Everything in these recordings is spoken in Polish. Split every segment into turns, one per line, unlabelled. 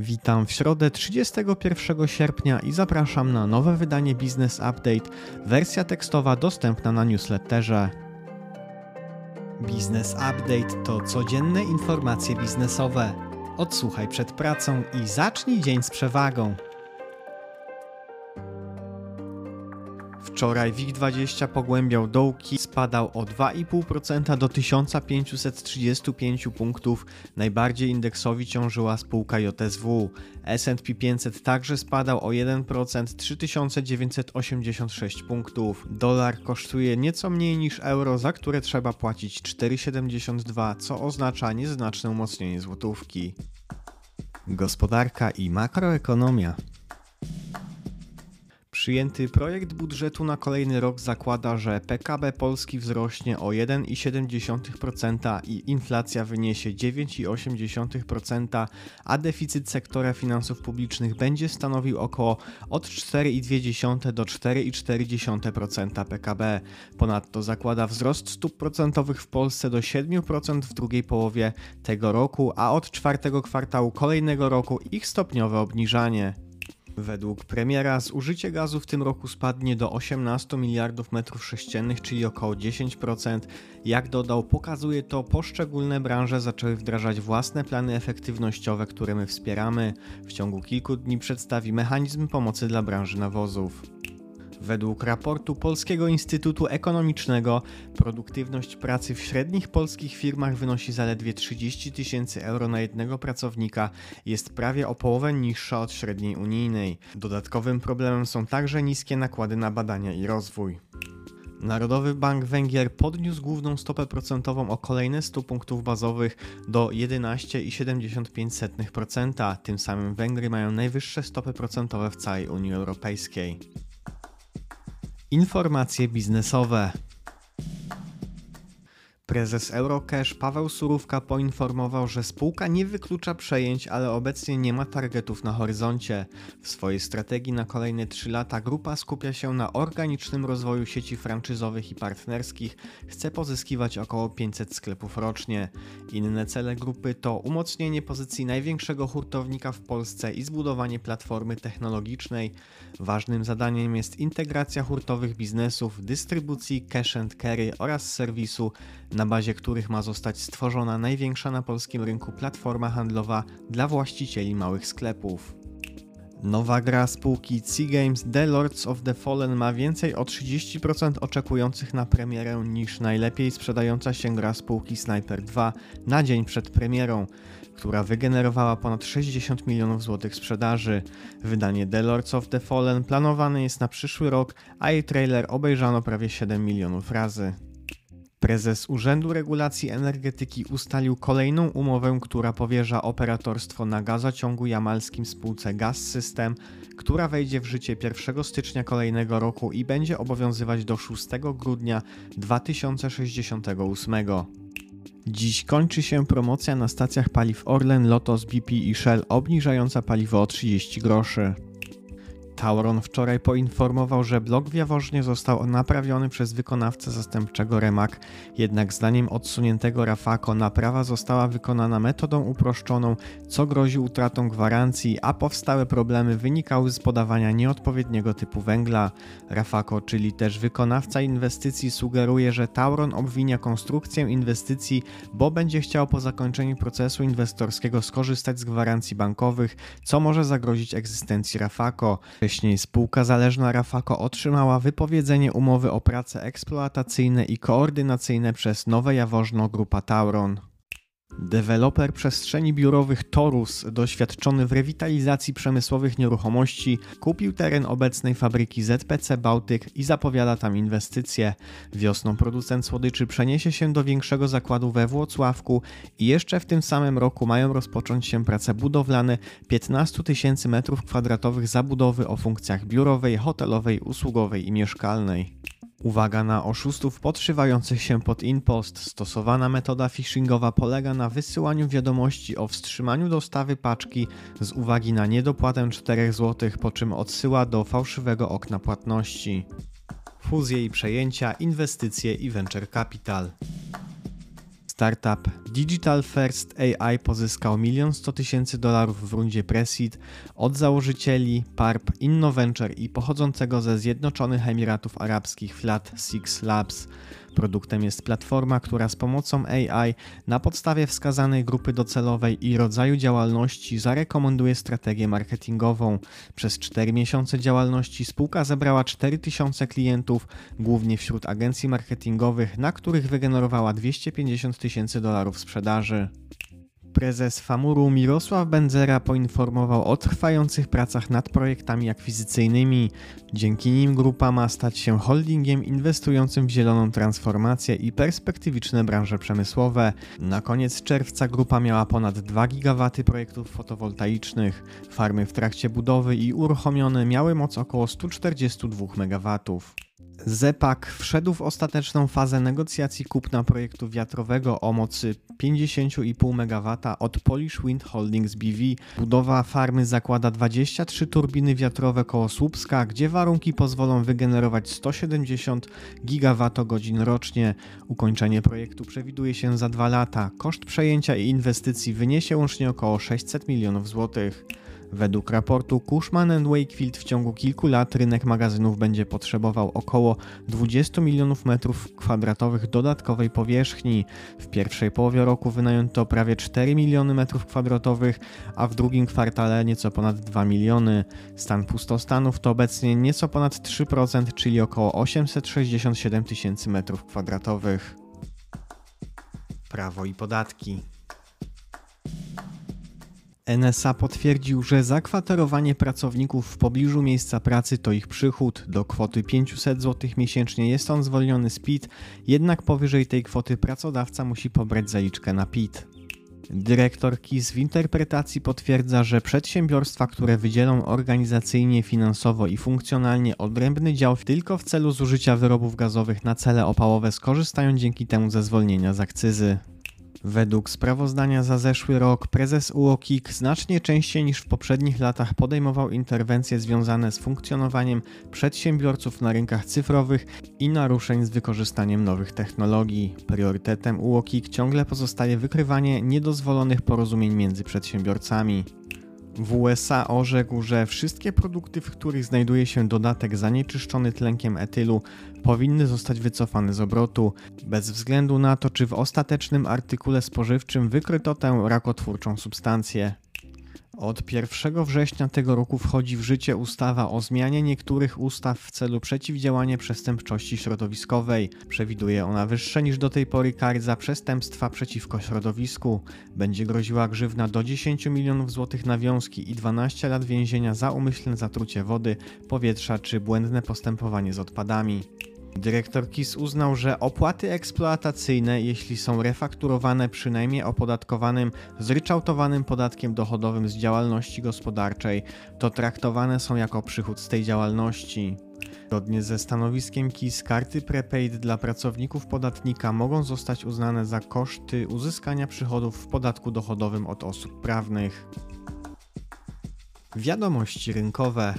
Witam w środę 31 sierpnia i zapraszam na nowe wydanie Business Update, wersja tekstowa dostępna na newsletterze. Business Update to codzienne informacje biznesowe. Odsłuchaj przed pracą i zacznij dzień z przewagą. Wczoraj WIG20 pogłębiał dołki, spadał o 2,5% do 1535 punktów. Najbardziej indeksowi ciążyła spółka JSW. S&P 500 także spadał o 1%, 3986 punktów. Dolar kosztuje nieco mniej niż euro, za które trzeba płacić 4,72, co oznacza nieznaczne umocnienie złotówki. Gospodarka i makroekonomia. Przyjęty projekt budżetu na kolejny rok zakłada, że PKB Polski wzrośnie o 1,7% i inflacja wyniesie 9,8%, a deficyt sektora finansów publicznych będzie stanowił około od 4,2 do 4,4% PKB. Ponadto zakłada wzrost stóp procentowych w Polsce do 7% w drugiej połowie tego roku, a od czwartego kwartału kolejnego roku ich stopniowe obniżanie. Według premiera zużycie gazu w tym roku spadnie do 18 miliardów metrów sześciennych, czyli około 10%. Jak dodał, pokazuje to poszczególne branże zaczęły wdrażać własne plany efektywnościowe, które my wspieramy. W ciągu kilku dni przedstawi mechanizm pomocy dla branży nawozów. Według raportu Polskiego Instytutu Ekonomicznego produktywność pracy w średnich polskich firmach wynosi zaledwie 30 tysięcy euro na jednego pracownika, jest prawie o połowę niższa od średniej unijnej. Dodatkowym problemem są także niskie nakłady na badania i rozwój. Narodowy Bank Węgier podniósł główną stopę procentową o kolejne 100 punktów bazowych do 11,75%. Tym samym Węgry mają najwyższe stopy procentowe w całej Unii Europejskiej. Informacje biznesowe. Prezes Eurocash Paweł Surówka poinformował, że spółka nie wyklucza przejęć, ale obecnie nie ma targetów na horyzoncie. W swojej strategii na kolejne 3 lata grupa skupia się na organicznym rozwoju sieci franczyzowych i partnerskich, chce pozyskiwać około 500 sklepów rocznie. Inne cele grupy to umocnienie pozycji największego hurtownika w Polsce i zbudowanie platformy technologicznej. Ważnym zadaniem jest integracja hurtowych biznesów, dystrybucji cash and carry oraz serwisu na bazie których ma zostać stworzona największa na polskim rynku platforma handlowa dla właścicieli małych sklepów. Nowa gra spółki C Games The Lords of the Fallen ma więcej o 30% oczekujących na premierę niż najlepiej sprzedająca się gra spółki Sniper 2 na dzień przed premierą, która wygenerowała ponad 60 milionów złotych sprzedaży. Wydanie The Lords of the Fallen planowane jest na przyszły rok, a jej trailer obejrzano prawie 7 milionów razy. Prezes Urzędu Regulacji Energetyki ustalił kolejną umowę, która powierza operatorstwo na gazociągu jamalskim spółce Gas System, która wejdzie w życie 1 stycznia kolejnego roku i będzie obowiązywać do 6 grudnia 2068. Dziś kończy się promocja na stacjach paliw Orlen, Lotos, BP i Shell obniżająca paliwo o 30 groszy. Tauron wczoraj poinformował, że blok w Jaworznie został naprawiony przez wykonawcę zastępczego Remak, jednak zdaniem odsuniętego Rafako naprawa została wykonana metodą uproszczoną, co grozi utratą gwarancji, a powstałe problemy wynikały z podawania nieodpowiedniego typu węgla. Rafako, czyli też wykonawca inwestycji, sugeruje, że Tauron obwinia konstrukcję inwestycji, bo będzie chciał po zakończeniu procesu inwestorskiego skorzystać z gwarancji bankowych, co może zagrozić egzystencji Rafako. Wcześniej spółka zależna Rafako otrzymała wypowiedzenie umowy o prace eksploatacyjne i koordynacyjne przez Nowe Jaworzno Grupa Tauron. Deweloper przestrzeni biurowych Torus, doświadczony w rewitalizacji przemysłowych nieruchomości, kupił teren obecnej fabryki ZPC Bałtyk i zapowiada tam inwestycje. Wiosną producent słodyczy przeniesie się do większego zakładu we Włocławku i jeszcze w tym samym roku mają rozpocząć się prace budowlane 15 tysięcy m2 zabudowy o funkcjach biurowej, hotelowej, usługowej i mieszkalnej. Uwaga na oszustów podszywających się pod impost. Stosowana metoda phishingowa polega na wysyłaniu wiadomości o wstrzymaniu dostawy paczki z uwagi na niedopłatę 4 zł, po czym odsyła do fałszywego okna płatności. Fuzje i przejęcia, inwestycje i venture capital. Startup Digital First AI pozyskał 1 100 tysięcy dolarów w rundzie Presid od założycieli PARP Innoventure i pochodzącego ze Zjednoczonych Emiratów Arabskich Flat Six Labs. Produktem jest platforma, która z pomocą AI na podstawie wskazanej grupy docelowej i rodzaju działalności zarekomenduje strategię marketingową. Przez 4 miesiące działalności spółka zebrała 4000 klientów, głównie wśród agencji marketingowych, na których wygenerowała 250 tysięcy dolarów sprzedaży. Prezes Famuru Mirosław Benzera poinformował o trwających pracach nad projektami akwizycyjnymi. Dzięki nim grupa ma stać się holdingiem inwestującym w zieloną transformację i perspektywiczne branże przemysłowe. Na koniec czerwca grupa miała ponad 2 GW projektów fotowoltaicznych. Farmy w trakcie budowy i uruchomione miały moc około 142 MW. Zepak wszedł w ostateczną fazę negocjacji kupna projektu wiatrowego o mocy 50,5 MW od Polish Wind Holdings BV. Budowa farmy zakłada 23 turbiny wiatrowe koło Słupska, gdzie warunki pozwolą wygenerować 170 GWh rocznie. Ukończenie projektu przewiduje się za dwa lata. Koszt przejęcia i inwestycji wyniesie łącznie około 600 milionów złotych. Według raportu Cushman Wakefield w ciągu kilku lat rynek magazynów będzie potrzebował około 20 milionów metrów kwadratowych dodatkowej powierzchni. W pierwszej połowie roku wynajęto prawie 4 miliony metrów kwadratowych, a w drugim kwartale nieco ponad 2 miliony. Stan pustostanów to obecnie nieco ponad 3%, czyli około 867 tysięcy metrów kwadratowych. Prawo i podatki. NSA potwierdził, że zakwaterowanie pracowników w pobliżu miejsca pracy to ich przychód. Do kwoty 500 zł miesięcznie jest on zwolniony z PIT, jednak powyżej tej kwoty pracodawca musi pobrać zaliczkę na PIT. Dyrektor KIS w interpretacji potwierdza, że przedsiębiorstwa, które wydzielą organizacyjnie, finansowo i funkcjonalnie odrębny dział tylko w celu zużycia wyrobów gazowych na cele opałowe skorzystają dzięki temu ze zwolnienia z akcyzy. Według sprawozdania za zeszły rok prezes UOKiK znacznie częściej niż w poprzednich latach podejmował interwencje związane z funkcjonowaniem przedsiębiorców na rynkach cyfrowych i naruszeń z wykorzystaniem nowych technologii. Priorytetem UOKiK ciągle pozostaje wykrywanie niedozwolonych porozumień między przedsiębiorcami. W USA orzekł, że wszystkie produkty, w których znajduje się dodatek zanieczyszczony tlenkiem etylu, powinny zostać wycofane z obrotu, bez względu na to, czy w ostatecznym artykule spożywczym wykryto tę rakotwórczą substancję. Od 1 września tego roku wchodzi w życie ustawa o zmianie niektórych ustaw w celu przeciwdziałania przestępczości środowiskowej. Przewiduje ona wyższe niż do tej pory kary za przestępstwa przeciwko środowisku. Będzie groziła grzywna do 10 milionów złotych nawiązki i 12 lat więzienia za umyślne zatrucie wody, powietrza czy błędne postępowanie z odpadami. Dyrektor KIS uznał, że opłaty eksploatacyjne, jeśli są refakturowane przynajmniej opodatkowanym zryczałtowanym podatkiem dochodowym z działalności gospodarczej, to traktowane są jako przychód z tej działalności. Zgodnie ze stanowiskiem KIS, karty prepaid dla pracowników podatnika mogą zostać uznane za koszty uzyskania przychodów w podatku dochodowym od osób prawnych. Wiadomości rynkowe.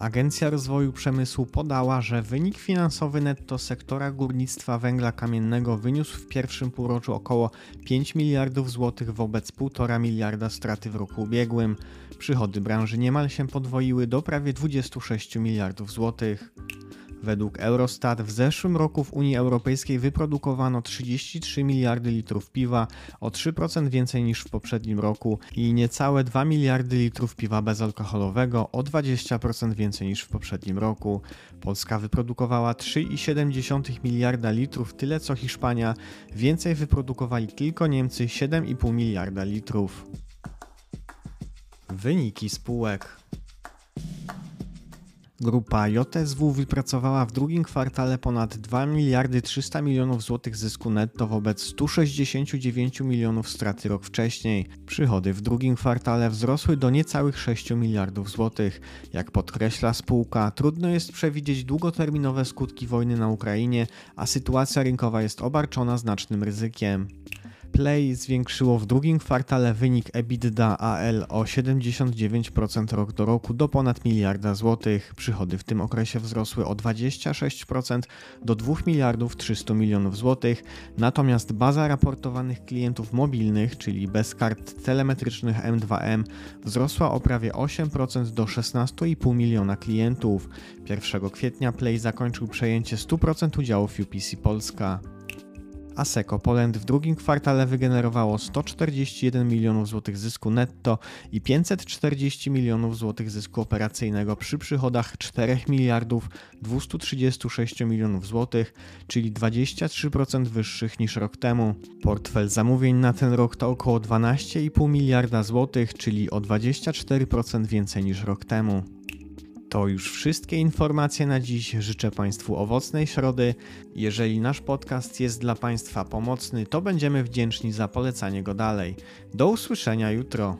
Agencja Rozwoju Przemysłu podała, że wynik finansowy netto sektora górnictwa węgla kamiennego wyniósł w pierwszym półroczu około 5 miliardów złotych wobec 1,5 miliarda straty w roku ubiegłym. Przychody branży niemal się podwoiły do prawie 26 miliardów złotych. Według Eurostat w zeszłym roku w Unii Europejskiej wyprodukowano 33 miliardy litrów piwa, o 3% więcej niż w poprzednim roku i niecałe 2 miliardy litrów piwa bezalkoholowego, o 20% więcej niż w poprzednim roku. Polska wyprodukowała 3,7 miliarda litrów, tyle co Hiszpania, więcej wyprodukowali tylko Niemcy 7,5 miliarda litrów. Wyniki spółek. Grupa JSW wypracowała w drugim kwartale ponad 2 miliardy 300 milionów złotych zysku netto wobec 169 milionów straty rok wcześniej. Przychody w drugim kwartale wzrosły do niecałych 6 miliardów złotych. Jak podkreśla spółka, trudno jest przewidzieć długoterminowe skutki wojny na Ukrainie, a sytuacja rynkowa jest obarczona znacznym ryzykiem. Play zwiększyło w drugim kwartale wynik EBITDA AL o 79% rok do roku do ponad miliarda złotych. Przychody w tym okresie wzrosły o 26% do 2 miliardów 300 milionów złotych, natomiast baza raportowanych klientów mobilnych, czyli bez kart telemetrycznych M2M, wzrosła o prawie 8% do 16,5 miliona klientów. 1 kwietnia Play zakończył przejęcie 100% udziałów UPC Polska. Asseco Poland w drugim kwartale wygenerowało 141 milionów złotych zysku netto i 540 milionów złotych zysku operacyjnego przy przychodach 4 miliardów 236 milionów złotych, czyli 23% wyższych niż rok temu. Portfel zamówień na ten rok to około 12,5 miliarda złotych, czyli o 24% więcej niż rok temu. To już wszystkie informacje na dziś. Życzę Państwu owocnej środy. Jeżeli nasz podcast jest dla Państwa pomocny, to będziemy wdzięczni za polecanie go dalej. Do usłyszenia jutro.